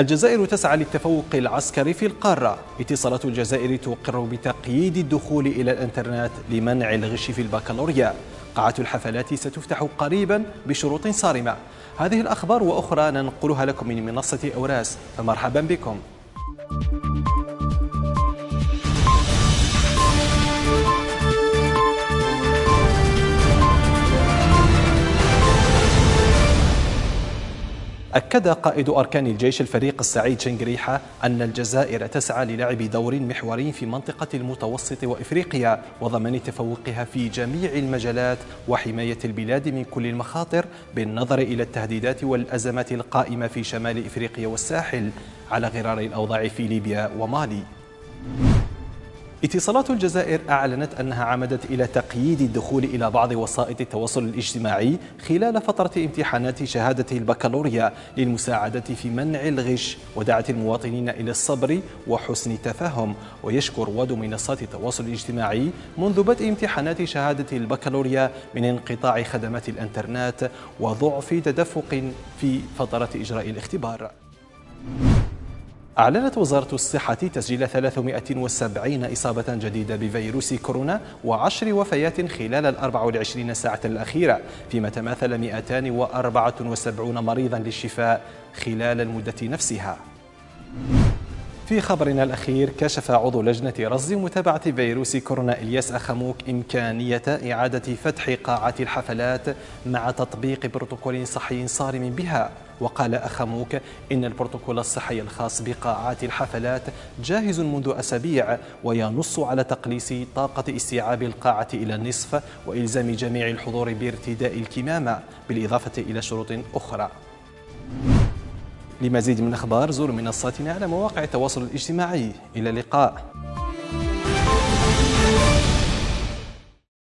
الجزائر تسعى للتفوق العسكري في القارة. اتصالات الجزائر تقر بتقييد الدخول إلى الانترنت لمنع الغش في البكالوريا. قاعة الحفلات ستفتح قريبا بشروط صارمة. هذه الأخبار وأخرى ننقلها لكم من منصة أوراس. فمرحبا بكم. أكد قائد أركان الجيش الفريق السعيد شنقريحة أن الجزائر تسعى للعب دور محوري في منطقة المتوسط وإفريقيا وضمان تفوقها في جميع المجالات وحماية البلاد من كل المخاطر بالنظر إلى التهديدات والأزمات القائمة في شمال إفريقيا والساحل على غرار الأوضاع في ليبيا ومالي. اتصالات الجزائر أعلنت أنها عمدت إلى تقييد الدخول إلى بعض وسائط التواصل الاجتماعي خلال فترة امتحانات شهادة البكالوريا للمساعدة في منع الغش ودعت المواطنين إلى الصبر وحسن التفاهم ويشكر رواد منصات التواصل الاجتماعي منذ بدء امتحانات شهادة البكالوريا من انقطاع خدمات الإنترنت وضعف تدفق في فترة إجراء الاختبار. أعلنت وزارة الصحة تسجيل 370 إصابة جديدة بفيروس كورونا وعشر وفيات خلال ال 24 ساعة الأخيرة فيما تماثل 274 مريضا للشفاء خلال المدة نفسها. في خبرنا الأخير كشف عضو لجنة رصد متابعة فيروس كورونا إلياس أخموك إمكانية إعادة فتح قاعات الحفلات مع تطبيق بروتوكول صحي صارم بها. وقال أخموك إن البروتوكول الصحي الخاص بقاعات الحفلات جاهز منذ أسابيع وينص على تقليص طاقة استيعاب القاعة إلى النصف وإلزام جميع الحضور بارتداء الكمامة بالإضافة إلى شروط أخرى. لمزيد من أخبار زوروا منصاتنا على مواقع التواصل الاجتماعي. إلى اللقاء.